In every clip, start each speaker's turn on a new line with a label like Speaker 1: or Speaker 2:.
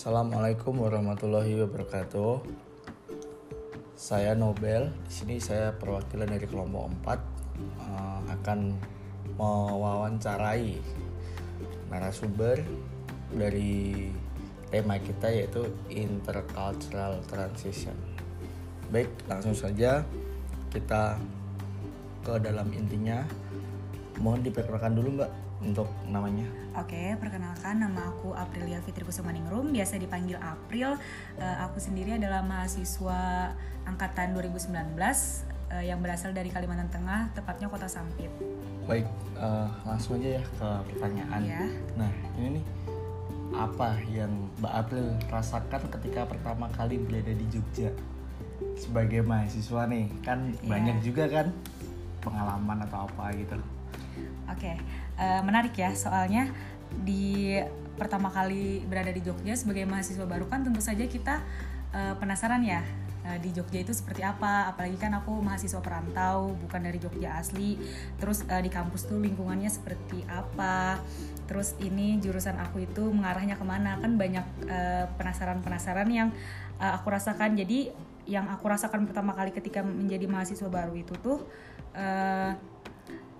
Speaker 1: Assalamualaikum warahmatullahi wabarakatuh. Saya Nobel. Di sini saya perwakilan dari kelompok 4 eh, akan mewawancarai narasumber dari tema kita yaitu intercultural transition. Baik, langsung saja kita ke dalam intinya. Mohon diperkenalkan dulu Mbak untuk namanya.
Speaker 2: Oke, perkenalkan nama aku Aprilia Fitri Kusumaningrum, biasa dipanggil April. Eh, aku sendiri adalah mahasiswa angkatan 2019 eh, yang berasal dari Kalimantan Tengah, tepatnya Kota Sampit.
Speaker 1: Baik, eh, langsung aja ya ke pertanyaan.
Speaker 2: Ya.
Speaker 1: Nah, ini nih apa yang Mbak April rasakan ketika pertama kali berada di Jogja sebagai mahasiswa nih? Kan
Speaker 2: Iya.
Speaker 1: banyak juga kan pengalaman atau apa gitu.
Speaker 2: Oke, eh, menarik ya soalnya di pertama kali berada di Jogja sebagai mahasiswa baru kan tentu saja kita eh, penasaran ya eh, di Jogja itu seperti apa. Apalagi kan aku mahasiswa perantau bukan dari Jogja asli. Terus eh, di kampus tuh lingkungannya seperti apa? Terus ini jurusan aku itu mengarahnya ke mana? Kan banyak penasaran-penasaran yang eh, aku rasakan. Jadi yang aku rasakan pertama kali ketika menjadi mahasiswa baru itu tuh eh,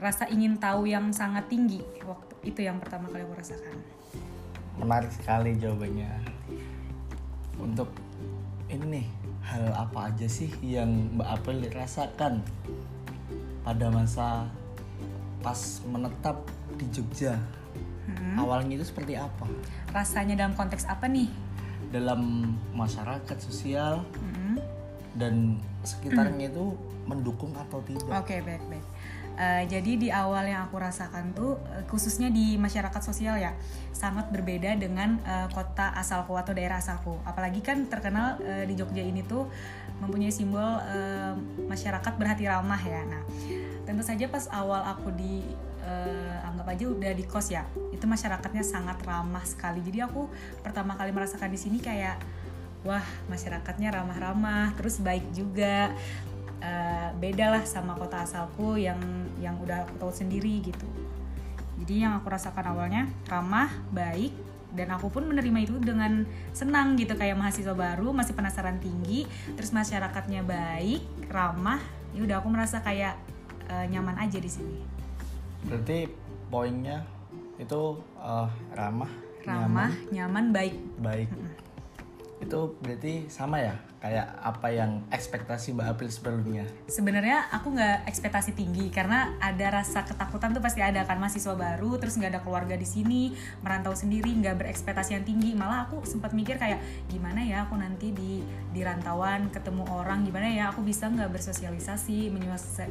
Speaker 2: rasa ingin tahu yang sangat tinggi waktu itu yang pertama kali aku rasakan.
Speaker 1: Menarik sekali jawabannya. Untuk ini nih, hal apa aja sih yang Mbak April rasakan pada masa pas menetap di Jogja?
Speaker 2: Hmm.
Speaker 1: Awalnya itu seperti apa?
Speaker 2: Rasanya dalam konteks apa nih?
Speaker 1: dalam masyarakat sosial
Speaker 2: Hmm.
Speaker 1: dan sekitarnya itu mendukung atau tidak
Speaker 2: Oke baik baik. Eh, jadi di awal yang aku rasakan tuh eh, khususnya di masyarakat sosial ya sangat berbeda dengan eh, kota asalku atau daerah asalku. Apalagi kan terkenal eh, di Jogja ini tuh mempunyai simbol eh, masyarakat berhati ramah ya. Nah tentu saja pas awal aku di eh, anggap aja udah di kos ya itu masyarakatnya sangat ramah sekali. Jadi aku pertama kali merasakan di sini kayak wah masyarakatnya ramah-ramah terus baik juga Eh, beda lah sama kota asalku yang yang udah aku tahu sendiri gitu. Jadi yang aku rasakan awalnya ramah baik dan aku pun menerima itu dengan senang gitu kayak mahasiswa baru masih penasaran tinggi terus masyarakatnya baik ramah ya udah aku merasa kayak eh, nyaman aja di sini.
Speaker 1: Berarti poinnya itu eh, ramah
Speaker 2: ramah nyaman, baik.
Speaker 1: Nyaman, baik itu berarti sama ya? Kayak apa yang ekspektasi Mbak April sebelumnya
Speaker 2: sebenarnya aku nggak ekspektasi tinggi karena ada rasa ketakutan tuh pasti ada kan mahasiswa baru terus nggak ada keluarga di sini merantau sendiri nggak berekspektasi yang tinggi. Malah aku sempat mikir kayak gimana ya aku nanti di di rantauan ketemu orang gimana ya aku bisa nggak bersosialisasi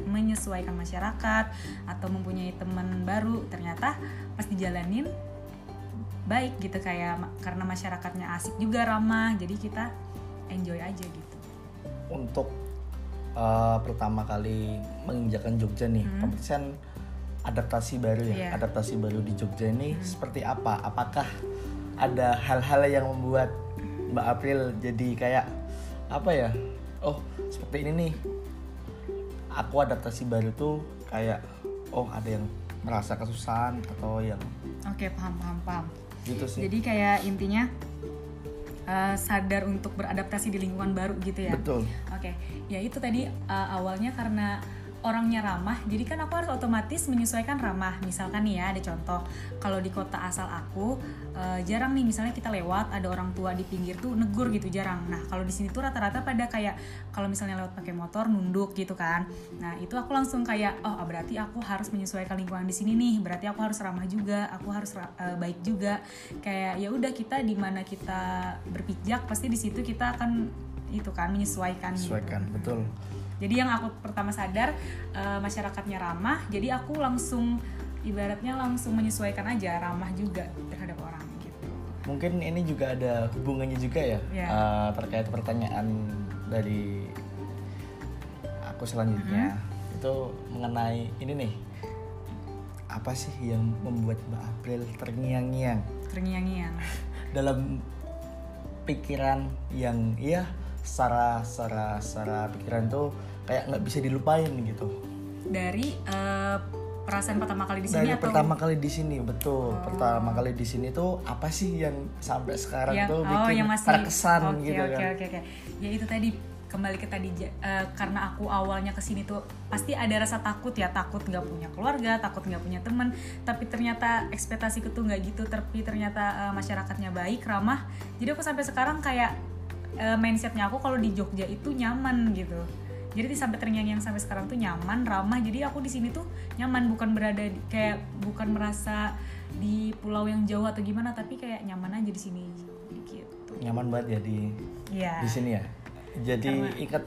Speaker 2: menyesuaikan masyarakat atau mempunyai teman baru. Ternyata pas dijalanin baik gitu kayak karena masyarakatnya asik juga ramah jadi kita enjoy aja gitu.
Speaker 1: Untuk eh, pertama kali menginjakan Jogja nih kompetisi adaptasi baru ya
Speaker 2: Iya.
Speaker 1: adaptasi baru di Jogja ini seperti apa? Apakah ada hal-hal yang membuat Mbak April jadi kayak apa ya oh seperti ini nih aku adaptasi baru tuh kayak oh ada yang merasa kesusahan atau yang
Speaker 2: oke paham paham paham
Speaker 1: gitu sih.
Speaker 2: Jadi kayak intinya uh, sadar untuk beradaptasi di lingkungan baru gitu ya.
Speaker 1: betul.
Speaker 2: Oke, ya itu tadi uh, awalnya karena orangnya ramah, jadi kan aku harus otomatis menyesuaikan ramah. Misalkan nih ya ada contoh, kalau di kota asal aku uh, jarang nih misalnya kita lewat ada orang tua di pinggir tuh negur gitu jarang. Nah kalau di sini tuh rata-rata pada kayak kalau misalnya lewat pakai motor nunduk gitu kan. Nah itu aku langsung kayak oh berarti aku harus menyesuaikan lingkungan di sini nih. Berarti aku harus ramah juga, aku harus uh, baik juga. Kayak ya udah kita di mana kita berpijak pasti di situ kita akan itu kan menyesuaikan. gitu.
Speaker 1: sesuaikan betul
Speaker 2: Jadi yang aku pertama sadar eh, masyarakatnya ramah, jadi aku langsung ibaratnya langsung menyesuaikan aja ramah juga terhadap orang gitu.
Speaker 1: Mungkin ini juga ada hubungannya juga ya
Speaker 2: Iya.
Speaker 1: eh, terkait pertanyaan dari aku selanjutnya
Speaker 2: Mm-hmm.
Speaker 1: itu mengenai ini nih apa sih yang membuat Mbak April terngiang-ngiang
Speaker 2: Terngiang-ngiang.
Speaker 1: dalam pikiran yang ya secara secara secara pikiran tuh kayak nggak bisa dilupain gitu.
Speaker 2: Dari eh, perasaan pertama kali di sini
Speaker 1: dari
Speaker 2: atau
Speaker 1: pertama kali di sini betul. Pertama kali di sini tuh apa sih yang sampai sekarang
Speaker 2: yang
Speaker 1: tuh
Speaker 2: oh
Speaker 1: bikin
Speaker 2: yang masih
Speaker 1: terkesan
Speaker 2: Oke,
Speaker 1: gitu
Speaker 2: oke,
Speaker 1: kan?
Speaker 2: oke oke. Ya itu tadi kembali ke tadi eh, karena aku awalnya ke sini tuh pasti ada rasa takut ya takut nggak punya keluarga takut nggak punya teman tapi ternyata ekspektasiku tuh nggak gitu tapi ternyata eh, masyarakatnya baik ramah. Jadi aku sampai sekarang kayak eh, mindsetnya aku kalau di Jogja itu nyaman gitu jadi di sampai ternyanyi yang sampai sekarang tuh nyaman ramah. Jadi aku di sini tuh nyaman bukan berada di- kayak bukan merasa di pulau yang jauh atau gimana tapi kayak nyaman aja di sini. Gitu.
Speaker 1: Nyaman banget ya di
Speaker 2: Iya.
Speaker 1: di sini ya? Jadi ikat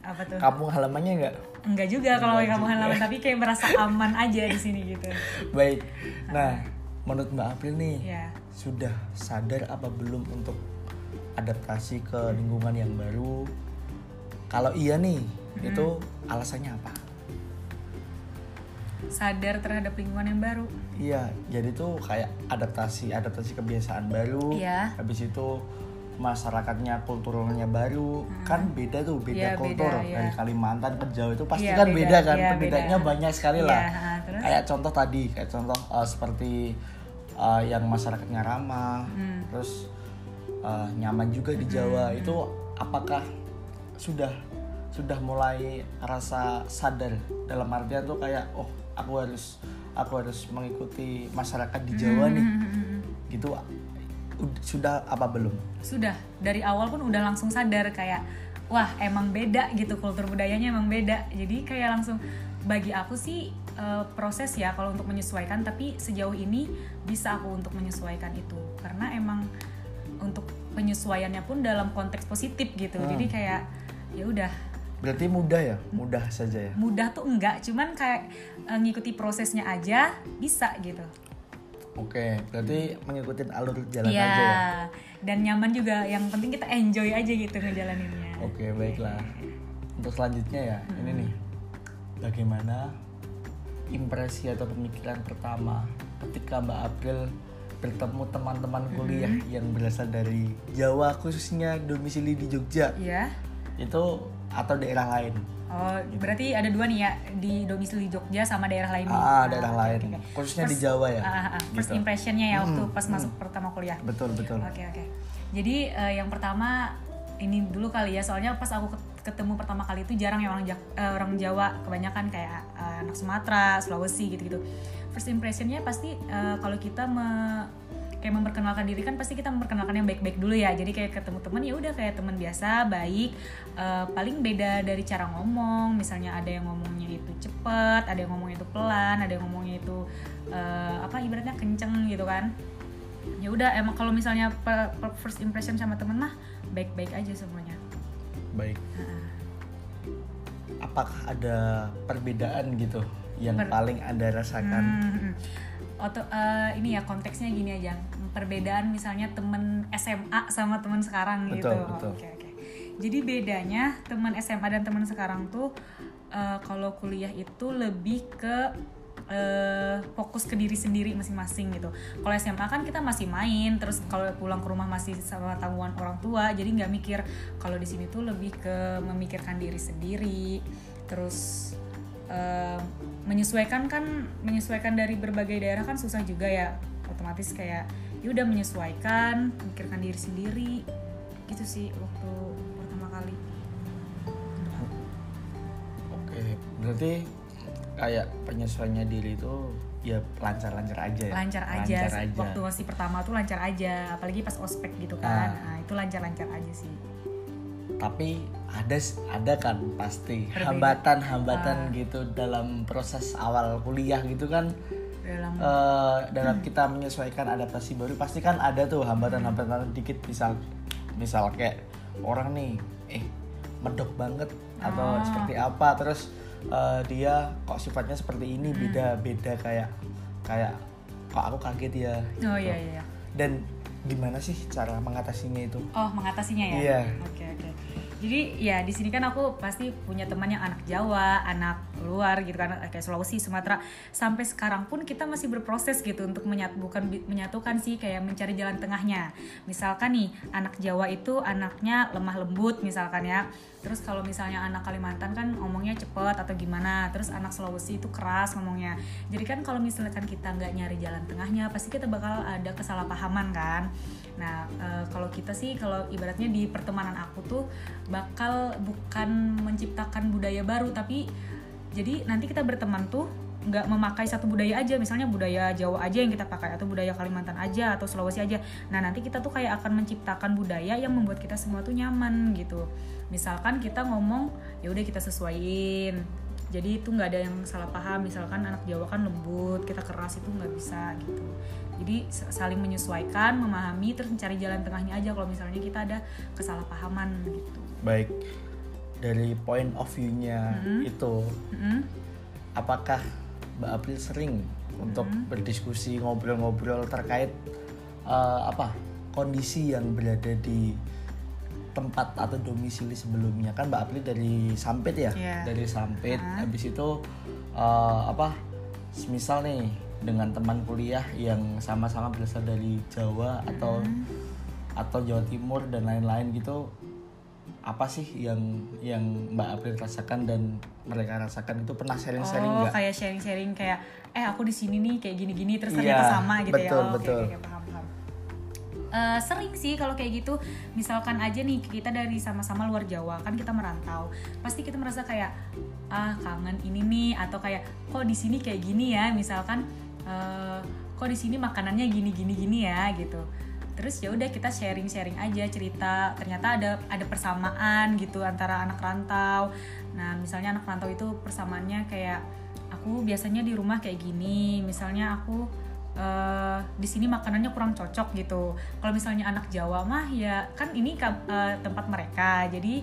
Speaker 2: Apa tuh?
Speaker 1: kampung halamannya nggak?
Speaker 2: Enggak juga kalau kamu halaman tapi kayak merasa aman aja di sini gitu.
Speaker 1: baik. Nah menurut mbak April nih
Speaker 2: Ya.
Speaker 1: sudah sadar apa belum untuk adaptasi ke lingkungan yang baru kalau iya nih
Speaker 2: Hmm.
Speaker 1: itu alasannya apa
Speaker 2: Sadar terhadap lingkungan yang baru.
Speaker 1: Iya, jadi tuh kayak adaptasi, adaptasi kebiasaan baru.
Speaker 2: Iya.
Speaker 1: Habis itu masyarakatnya kulturnya baru, kan beda tuh, beda
Speaker 2: Iya,
Speaker 1: kultur
Speaker 2: beda, iya.
Speaker 1: dari Kalimantan ke Jawa itu pasti
Speaker 2: Iya,
Speaker 1: kan
Speaker 2: beda,
Speaker 1: beda, kan,
Speaker 2: iya,
Speaker 1: perbedaannya
Speaker 2: beda.
Speaker 1: banyak sekali
Speaker 2: Iya,
Speaker 1: lah.
Speaker 2: ha, terus?
Speaker 1: Kayak contoh tadi, kayak contoh eh, seperti eh, yang masyarakatnya ramah,
Speaker 2: Hmm.
Speaker 1: terus eh, nyaman juga di Jawa itu apakah sudah sudah mulai rasa sadar. Dalam artian tuh kayak oh aku harus aku harus mengikuti masyarakat di Jawa nih.
Speaker 2: Hmm,
Speaker 1: gitu ud- sudah apa belum?
Speaker 2: Sudah. Dari awal pun udah langsung sadar kayak wah emang beda gitu kultur budayanya emang beda. Jadi kayak langsung bagi aku sih eh, proses ya kalau untuk menyesuaikan tapi sejauh ini bisa aku untuk menyesuaikan itu. Karena emang untuk penyesuaiannya pun dalam konteks positif gitu. Jadi kayak ya udah.
Speaker 1: Berarti mudah ya? Mudah saja ya?
Speaker 2: Mudah tuh enggak cuman kayak eh, ngikuti prosesnya aja bisa gitu.
Speaker 1: Oke berarti mengikuti alur jalan
Speaker 2: Iya
Speaker 1: aja ya?
Speaker 2: dan nyaman juga. Yang penting kita enjoy aja gitu ngejalaninnya.
Speaker 1: Oke baiklah. Untuk selanjutnya ya ini nih. Bagaimana impresi atau pemikiran pertama ketika Mbak April bertemu teman-teman kuliah yang berasal dari Jawa khususnya domisili di Jogja?
Speaker 2: Iya
Speaker 1: itu atau daerah lain
Speaker 2: oh berarti ada dua nih ya di domisili Jogja sama daerah lain
Speaker 1: ah
Speaker 2: Ah,
Speaker 1: daerah
Speaker 2: oke,
Speaker 1: lain
Speaker 2: oke.
Speaker 1: khususnya di
Speaker 2: First-
Speaker 1: Jawa ya
Speaker 2: Ah, ah, ah. first
Speaker 1: Gitu.
Speaker 2: impressionnya ya waktu
Speaker 1: Hmm,
Speaker 2: pas masuk pertama kuliah
Speaker 1: betul betul
Speaker 2: Oke oke. Jadi eh, yang pertama ini dulu kali ya soalnya pas aku ket- ketemu pertama kali itu jarang ya orang Jak- eh, orang Jawa kebanyakan kayak eh, anak Sumatera, Sulawesi gitu-gitu. First impressionnya pasti eh, kalau kita me- kayak memperkenalkan diri kan pasti kita memperkenalkan yang baik-baik dulu ya. Jadi kayak ketemu teman ya udah kayak teman biasa, baik. Eh, paling beda dari cara ngomong. Misalnya ada yang ngomongnya itu cepet, ada yang ngomongnya itu pelan, ada yang ngomongnya itu eh, apa ibaratnya kenceng gitu kan ya udah emang kalau misalnya pe- pe- first impression sama temen mah baik-baik aja semuanya
Speaker 1: baik apakah ada perbedaan gitu yang
Speaker 2: Per-
Speaker 1: paling anda rasakan
Speaker 2: Hmm, Oto, eh, ini ya konteksnya gini aja perbedaan misalnya temen SMA sama temen sekarang gitu
Speaker 1: Betul,
Speaker 2: Oh,
Speaker 1: betul.
Speaker 2: oke oke jadi bedanya teman SMA dan teman sekarang tuh eh, kalau kuliah itu lebih ke eh, fokus ke diri sendiri masing-masing gitu. Kalau SMA kan kita masih main, terus kalau pulang ke rumah masih sama tanggungan orang tua, jadi nggak mikir. Kalau di sini tuh lebih ke memikirkan diri sendiri, terus eh, menyesuaikan kan, menyesuaikan dari berbagai daerah kan susah juga ya. Otomatis kayak ya udah menyesuaikan, memikirkan diri sendiri, gitu sih waktu pertama kali.
Speaker 1: oke berarti kayak penyesuaiannya diri itu ya lancar-lancar aja ya
Speaker 2: lancar aja.
Speaker 1: lancar aja
Speaker 2: waktu masih pertama tuh lancar aja apalagi pas ospek gitu
Speaker 1: Ah.
Speaker 2: kan nah itu lancar-lancar aja sih
Speaker 1: tapi ada ada kan pasti hambatan-hambatan
Speaker 2: Ah.
Speaker 1: gitu dalam proses awal kuliah gitu kan.
Speaker 2: Dalam
Speaker 1: eh, dalam kita menyesuaikan adaptasi baru pasti kan ada tuh hambatan-hambatan dikit. Misal misal kayak orang nih eh medok banget atau
Speaker 2: Oh.
Speaker 1: seperti apa. Terus eh, dia kok sifatnya seperti ini beda beda kayak kayak kok aku kaget ya
Speaker 2: oh
Speaker 1: gitu.
Speaker 2: iya iya.
Speaker 1: Dan gimana sih cara mengatasinya itu?
Speaker 2: Oh mengatasinya ya?
Speaker 1: Iya.
Speaker 2: oke oke jadi ya di sini kan aku pasti punya teman yang anak Jawa anak luar gitu kan kayak Sulawesi Sumatera. Sampai sekarang pun kita masih berproses gitu untuk menyat bukan menyatukan sih kayak mencari jalan tengahnya. Misalkan nih anak Jawa itu anaknya lemah lembut misalkan ya. Terus kalau misalnya anak Kalimantan kan ngomongnya cepet atau gimana terus anak Sulawesi itu keras ngomongnya. Jadi kan kalau misalkan kita nggak nyari jalan tengahnya pasti kita bakal ada kesalahpahaman kan. Nah eh, kalau kita sih kalau ibaratnya di pertemanan aku tuh bakal bukan menciptakan budaya baru tapi jadi nanti kita berteman tuh nggak memakai satu budaya aja misalnya budaya Jawa aja yang kita pakai atau budaya Kalimantan aja atau Sulawesi aja. Nah nanti kita tuh kayak akan menciptakan budaya yang membuat kita semua tuh nyaman gitu. Misalkan kita ngomong ya udah kita sesuaiin. Jadi itu nggak ada yang salah paham. Misalkan anak Jawa kan lembut kita keras itu nggak bisa gitu. Jadi saling menyesuaikan memahami terus mencari jalan tengahnya aja kalau misalnya kita ada kesalahpahaman gitu.
Speaker 1: Baik dari point of view-nya itu
Speaker 2: Mm-mm.
Speaker 1: apakah Mbak April sering untuk berdiskusi ngobrol-ngobrol terkait eh, apa kondisi yang berada di tempat atau domisili sebelumnya? Kan Mbak April dari Sampit ya?
Speaker 2: Iya.
Speaker 1: dari Sampit. Habis itu eh, apa misal nih dengan teman kuliah yang sama-sama berasal dari Jawa atau atau Jawa Timur dan lain-lain gitu apa sih yang yang Mbak April rasakan dan mereka rasakan itu pernah sharing-sharing
Speaker 2: oh
Speaker 1: nggak?
Speaker 2: kayak sharing-sharing kayak eh aku di sini nih kayak gini-gini terus ternyata sama gitu
Speaker 1: betul,
Speaker 2: ya Oh,
Speaker 1: betul.
Speaker 2: oke, paham paham. Eh, sering sih kalau kayak gitu. Misalkan aja nih kita dari sama-sama luar Jawa kan kita merantau. Pasti kita merasa kayak ah kangen ini nih atau kayak kok di sini kayak gini ya? Misalkan eh, kok di sini makanannya gini gini gini ya gitu terus ya udah kita sharing sharing aja cerita. Ternyata ada ada persamaan gitu antara anak rantau. Nah misalnya anak rantau itu persamaannya kayak aku biasanya di rumah kayak gini misalnya aku eh, di sini makanannya kurang cocok gitu. Kalau misalnya anak Jawa mah ya kan ini eh, tempat mereka jadi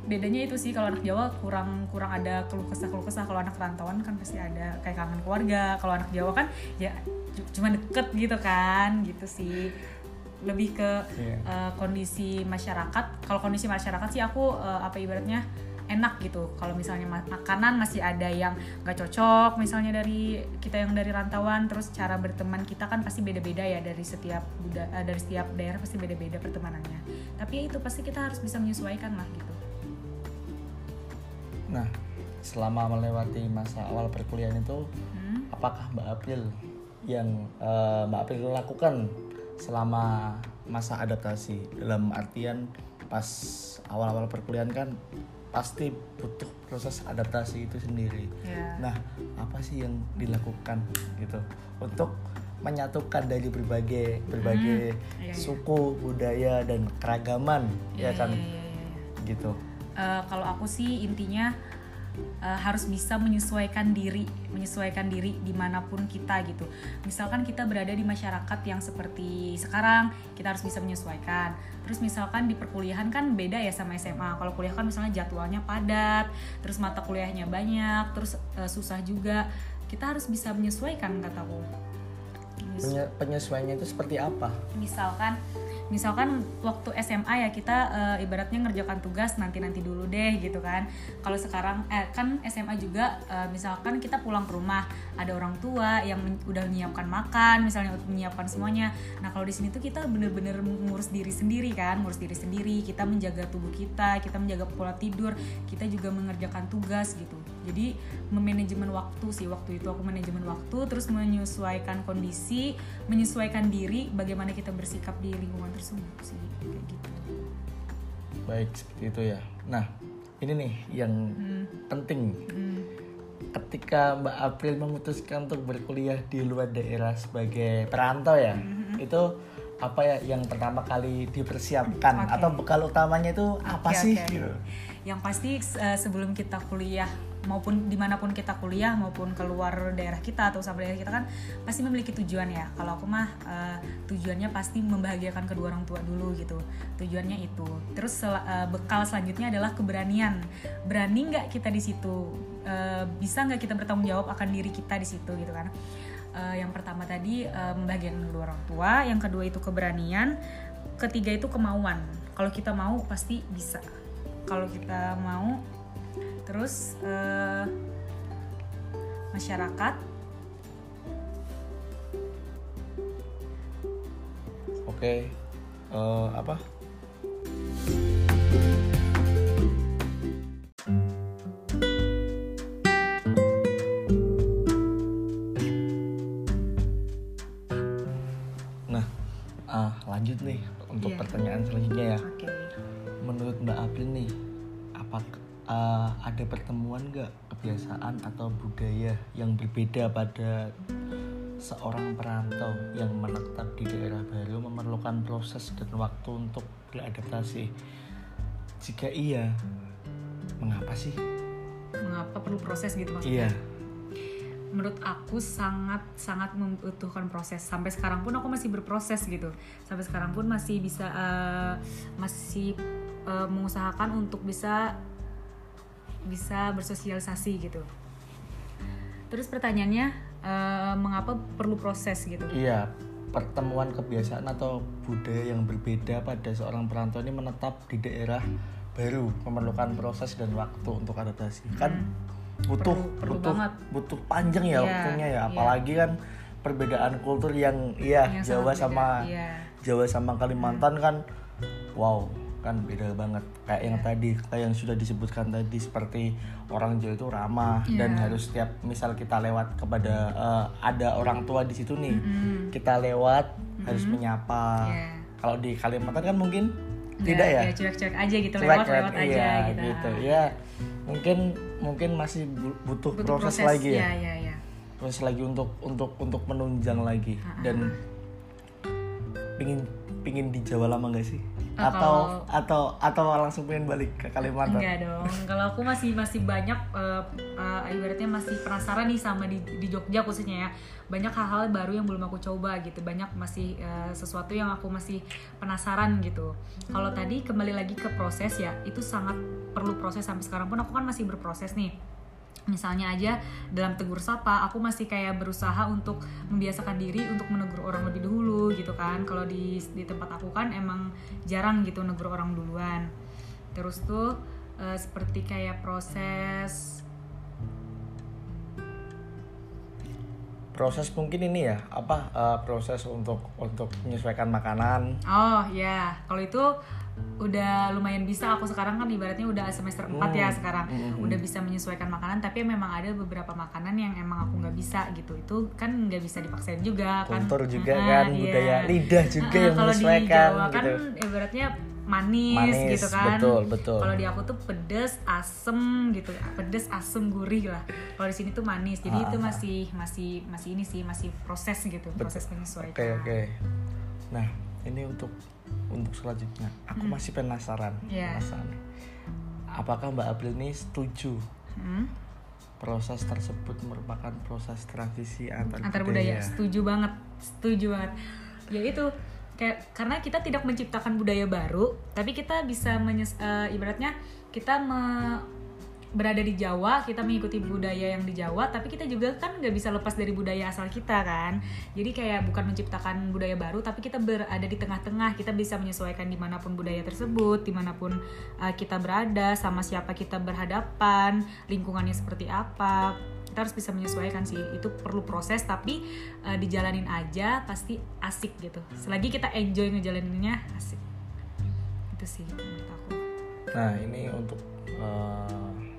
Speaker 2: bedanya itu sih kalau anak Jawa kurang kurang ada keluh kesah keluh kesah. Kalau anak rantauan kan pasti ada kayak kangen keluarga. Kalau anak Jawa kan ya cu- cuma deket gitu kan gitu sih lebih ke
Speaker 1: Iya.
Speaker 2: eh, kondisi masyarakat kalau kondisi masyarakat sih aku eh, apa ibaratnya enak gitu kalau misalnya ma- makanan masih ada yang nggak cocok misalnya dari kita yang dari rantauan terus cara berteman kita kan pasti beda-beda ya dari setiap buda- eh, dari setiap daerah pasti beda-beda pertemanannya tapi ya itu pasti kita harus bisa menyesuaikan lah gitu
Speaker 1: Nah, selama melewati masa awal perkuliahan itu,
Speaker 2: Hmm.
Speaker 1: apakah Mbak April yang eh, Mbak April lakukan selama masa adaptasi dalam artian pas awal-awal perkuliahan kan pasti butuh proses adaptasi itu sendiri.
Speaker 2: ya
Speaker 1: Nah, apa sih yang dilakukan gitu untuk menyatukan dari berbagai berbagai
Speaker 2: iya, iya.
Speaker 1: suku, budaya dan keragaman ya kan
Speaker 2: Iya, iya, iya, iya.
Speaker 1: gitu.
Speaker 2: Eh, kalau aku sih intinya eh, harus bisa menyesuaikan diri, menyesuaikan diri di mana pun kita gitu. Misalkan kita berada di masyarakat yang seperti sekarang, kita harus bisa menyesuaikan. Terus misalkan di perkuliahan kan beda ya sama SMA. Kalau kuliah kan misalnya jadwalnya padat, terus mata kuliahnya banyak, terus eh, susah juga. Kita harus bisa menyesuaikan kataku.
Speaker 1: Penyesuaiannya itu seperti apa?
Speaker 2: misalkan misalkan waktu SMA ya kita eh, ibaratnya ngerjakan tugas nanti nanti dulu deh gitu kan. Kalau sekarang eh kan SMA juga eh, misalkan kita pulang ke rumah ada orang tua yang men- udah menyiapkan makan misalnya untuk menyiapkan semuanya. Nah kalau di sini tuh kita bener-bener ngurus diri sendiri kan ngurus diri sendiri. Kita menjaga tubuh kita kita menjaga pola tidur kita juga mengerjakan tugas gitu jadi memanajemen waktu sih waktu itu aku manajemen waktu terus menyesuaikan kondisi menyesuaikan diri bagaimana kita bersikap di lingkungan tersebut sih kayak gitu
Speaker 1: Baik seperti itu ya. Nah, ini nih yang penting.
Speaker 2: Hmm.
Speaker 1: Ketika Mbak April memutuskan untuk berkuliah di luar daerah sebagai perantau ya, itu apa ya yang pertama kali dipersiapkan
Speaker 2: Oke.
Speaker 1: atau bekal utamanya itu apa
Speaker 2: Oke,
Speaker 1: sih? Gitu.
Speaker 2: yang pasti eh, sebelum kita kuliah maupun di mana pun kita kuliah maupun keluar daerah kita atau sampai daerah kita kan pasti memiliki tujuan ya. Kalau aku mah eh, tujuannya pasti membahagiakan kedua orang tua dulu gitu. Tujuannya itu. Terus sel- eh, bekal selanjutnya adalah keberanian. Berani nggak kita di situ? Eh, bisa nggak kita bertanggung jawab akan diri kita di situ gitu kan? Eh, yang pertama tadi eh, membahagiakan kedua orang tua. Yang kedua itu keberanian. Ketiga itu kemauan. Kalau kita mau pasti bisa. Kalau kita mau terus eh, masyarakat.
Speaker 1: Oke eh, apa atau budaya yang berbeda pada seorang perantau yang menetap di daerah baru memerlukan proses dan waktu untuk beradaptasi. Jika iya mengapa sih?
Speaker 2: Mengapa perlu proses gitu maksudnya?
Speaker 1: Iya.
Speaker 2: Menurut aku sangat sangat membutuhkan proses. Sampai sekarang pun aku masih berproses gitu. Sampai sekarang pun masih bisa eh, masih eh, mengusahakan untuk bisa bisa bersosialisasi gitu terus pertanyaannya eh, mengapa perlu proses gitu
Speaker 1: iya pertemuan kebiasaan atau budaya yang berbeda pada seorang perantau ini menetap di daerah baru memerlukan proses dan waktu untuk adaptasi kan butuh
Speaker 2: Hmm. Perlu- perlu
Speaker 1: butuh
Speaker 2: banget.
Speaker 1: butuh panjang ya
Speaker 2: Iya,
Speaker 1: waktunya ya
Speaker 2: iya.
Speaker 1: apalagi kan perbedaan kultur yang iya
Speaker 2: Yang
Speaker 1: Jawa sama
Speaker 2: iya.
Speaker 1: Jawa sama Kalimantan kan wow kan beda banget. Kayak
Speaker 2: Iya.
Speaker 1: yang tadi kayak yang sudah disebutkan tadi seperti orang Jawa itu ramah
Speaker 2: Iya.
Speaker 1: dan harus setiap misal kita lewat kepada eh, ada orang tua di situ nih
Speaker 2: Mm-mm.
Speaker 1: kita lewat harus menyapa.
Speaker 2: Iya.
Speaker 1: kalau di Kalimantan kan mungkin tidak ya?
Speaker 2: cuek-cuek aja gitu
Speaker 1: Cuek,
Speaker 2: lewat lewat aja
Speaker 1: iya,
Speaker 2: gitu,
Speaker 1: gitu. Ya mungkin mungkin masih bu- butuh,
Speaker 2: butuh
Speaker 1: proses,
Speaker 2: proses,
Speaker 1: lagi ya?
Speaker 2: ya ya ya
Speaker 1: proses lagi untuk untuk untuk menunjang lagi. Dan pingin pingin di Jawa lama gak sih?
Speaker 2: Ah,
Speaker 1: atau atau atau langsung pengen balik ke Kalimantan
Speaker 2: Enggak dong. Kalau aku masih masih banyak eh, eh, ibaratnya masih penasaran nih sama di, di Jogja khususnya ya. Banyak hal-hal baru yang belum aku coba gitu. Banyak masih eh, sesuatu yang aku masih penasaran gitu. Kalau tadi kembali lagi ke proses ya, itu sangat perlu proses sampai sekarang pun aku kan masih berproses nih. Misalnya aja dalam tegur sapa, aku masih kayak berusaha untuk membiasakan diri untuk menegur orang lebih dahulu gitu kan. Kalau di di tempat aku kan emang jarang gitu negur orang duluan. Terus tuh eh, seperti kayak proses
Speaker 1: proses mungkin ini ya apa eh, proses untuk untuk menyesuaikan makanan
Speaker 2: Oh ya, kalau itu udah lumayan bisa aku sekarang kan ibaratnya udah semester 4 ya
Speaker 1: Hmm.
Speaker 2: sekarang
Speaker 1: Hmm.
Speaker 2: udah bisa menyesuaikan makanan tapi memang ada beberapa makanan yang emang aku nggak bisa gitu itu kan nggak bisa dipaksain juga kan
Speaker 1: kultur juga
Speaker 2: Ah,
Speaker 1: kan
Speaker 2: iya.
Speaker 1: budaya lidah juga
Speaker 2: Ah,
Speaker 1: yang
Speaker 2: kalau di
Speaker 1: menyesuaikan
Speaker 2: Jawa kan
Speaker 1: gitu
Speaker 2: ibaratnya manis,
Speaker 1: Manis,
Speaker 2: gitu kan
Speaker 1: betul, betul.
Speaker 2: kalau di aku tuh pedes asem gitu pedes asem gurih lah kalau di sini tuh manis jadi
Speaker 1: Ah,
Speaker 2: itu
Speaker 1: ah, ah.
Speaker 2: masih masih masih ini sih masih proses gitu proses menyesuaikan
Speaker 1: Oke oke. Nah ini untuk untuk selanjutnya, aku masih penasaran.
Speaker 2: Hmm. Iya.
Speaker 1: Penasaran. Apakah Mbak April ini setuju
Speaker 2: Hmm?
Speaker 1: proses tersebut merupakan proses transisi antar,
Speaker 2: antar budaya setuju banget setuju banget ya itu kayak karena kita tidak menciptakan budaya baru tapi kita bisa menyes, eh, ibaratnya kita me- berada di Jawa kita mengikuti budaya yang di Jawa tapi kita juga kan nggak bisa lepas dari budaya asal kita kan? Jadi kayak bukan menciptakan budaya baru tapi kita berada di tengah-tengah. Kita bisa menyesuaikan di mana pun budaya tersebut di mana pun eh, kita berada sama siapa kita berhadapan lingkungannya seperti apa. Kita harus bisa menyesuaikan sih. Itu perlu proses tapi eh, dijalanin aja pasti asik gitu. Selagi kita enjoy ngejalaninnya asik. Itu sih menurut aku.
Speaker 1: Nah ini untuk eh,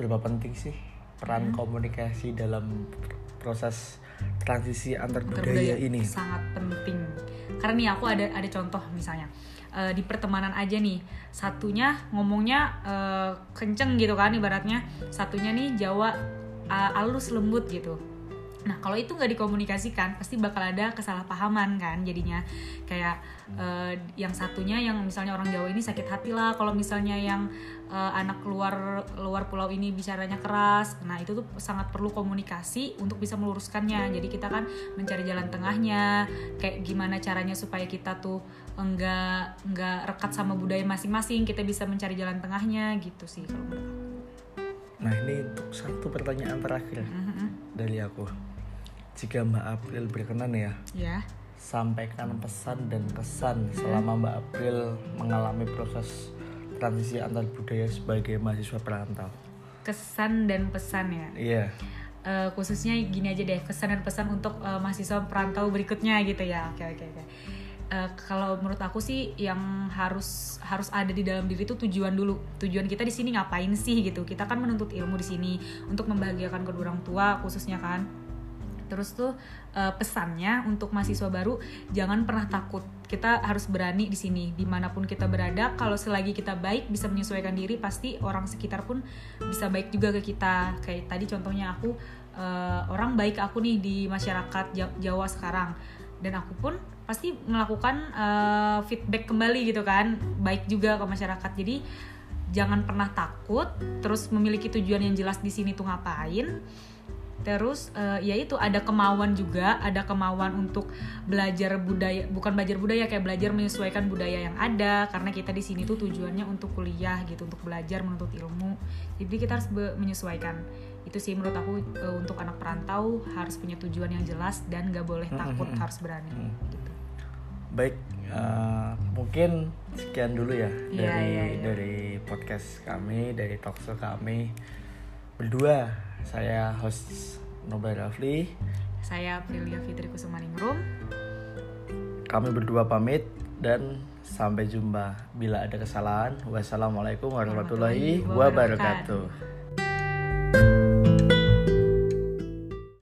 Speaker 1: seberapa penting sih peran komunikasi dalam proses transisi antar budaya ini?
Speaker 2: sangat penting. Karena nih aku ada ada contoh misalnya. Eh, di pertemanan aja nih satunya ngomongnya eh, kenceng gitu kan ibaratnya. Satunya nih Jawa uh, alus lembut gitu Nah, kalau itu nggak dikomunikasikan, pasti bakal ada kesalahpahaman kan jadinya. Kayak eh, yang satunya yang misalnya orang Jawa ini sakit hati lah kalau misalnya yang eh, anak luar luar pulau ini bicaranya keras. Nah, itu tuh sangat perlu komunikasi untuk bisa meluruskannya. Jadi kita kan mencari jalan tengahnya, kayak gimana caranya supaya kita tuh enggak enggak rekat sama budaya masing-masing, kita bisa mencari jalan tengahnya gitu sih kalau menurut aku.
Speaker 1: Nah ini untuk satu pertanyaan terakhir
Speaker 2: Mhm.
Speaker 1: dari aku. Jika Mbak April berkenan ya,
Speaker 2: Ya.
Speaker 1: sampaikan pesan dan kesan selama Mbak April mengalami proses transisi antar budaya sebagai mahasiswa perantau.
Speaker 2: Kesan dan pesan ya.
Speaker 1: Iya,
Speaker 2: eh, khususnya gini aja deh pesan dan pesan untuk eh, mahasiswa perantau berikutnya gitu ya oke oke oke Eh, kalau menurut aku sih yang harus harus ada di dalam diri itu tujuan dulu tujuan kita di sini ngapain sih gitu kita kan menuntut ilmu di sini untuk membahagiakan kedua orang tua khususnya kan terus tuh eh, pesannya untuk mahasiswa baru jangan pernah takut. Kita harus berani di sini. Di mana pun kita berada kalau selagi kita baik bisa menyesuaikan diri pasti orang sekitar pun bisa baik juga ke kita. Kayak tadi contohnya aku eh, orang baik aku nih di masyarakat Ja- Jawa sekarang. Dan aku pun pasti melakukan eh, feedback kembali gitu kan. Baik juga ke masyarakat. Jadi jangan pernah takut. Terus memiliki tujuan yang jelas di sini tuh ngapain terus eh, ya itu ada kemauan juga ada kemauan untuk belajar budaya bukan belajar budaya kayak belajar menyesuaikan budaya yang ada karena kita di sini tuh tujuannya untuk kuliah gitu untuk belajar menuntut ilmu. Jadi kita harus menyesuaikan. Itu sih menurut aku eh, untuk anak perantau harus punya tujuan yang jelas dan gak boleh takut harus berani gitu.
Speaker 1: Baik, eh, mungkin sekian dulu ya
Speaker 2: Iya,
Speaker 1: dari
Speaker 2: iya, iya.
Speaker 1: dari podcast kami, dari talkshow kami. Berdua. Saya host Nobel Rafli.
Speaker 2: saya Prilia Fitri Kusumaningrum
Speaker 1: Kami berdua pamit dan sampai jumpa. Bila ada kesalahan, wassalamualaikum warahmatullahi wabarakatuh.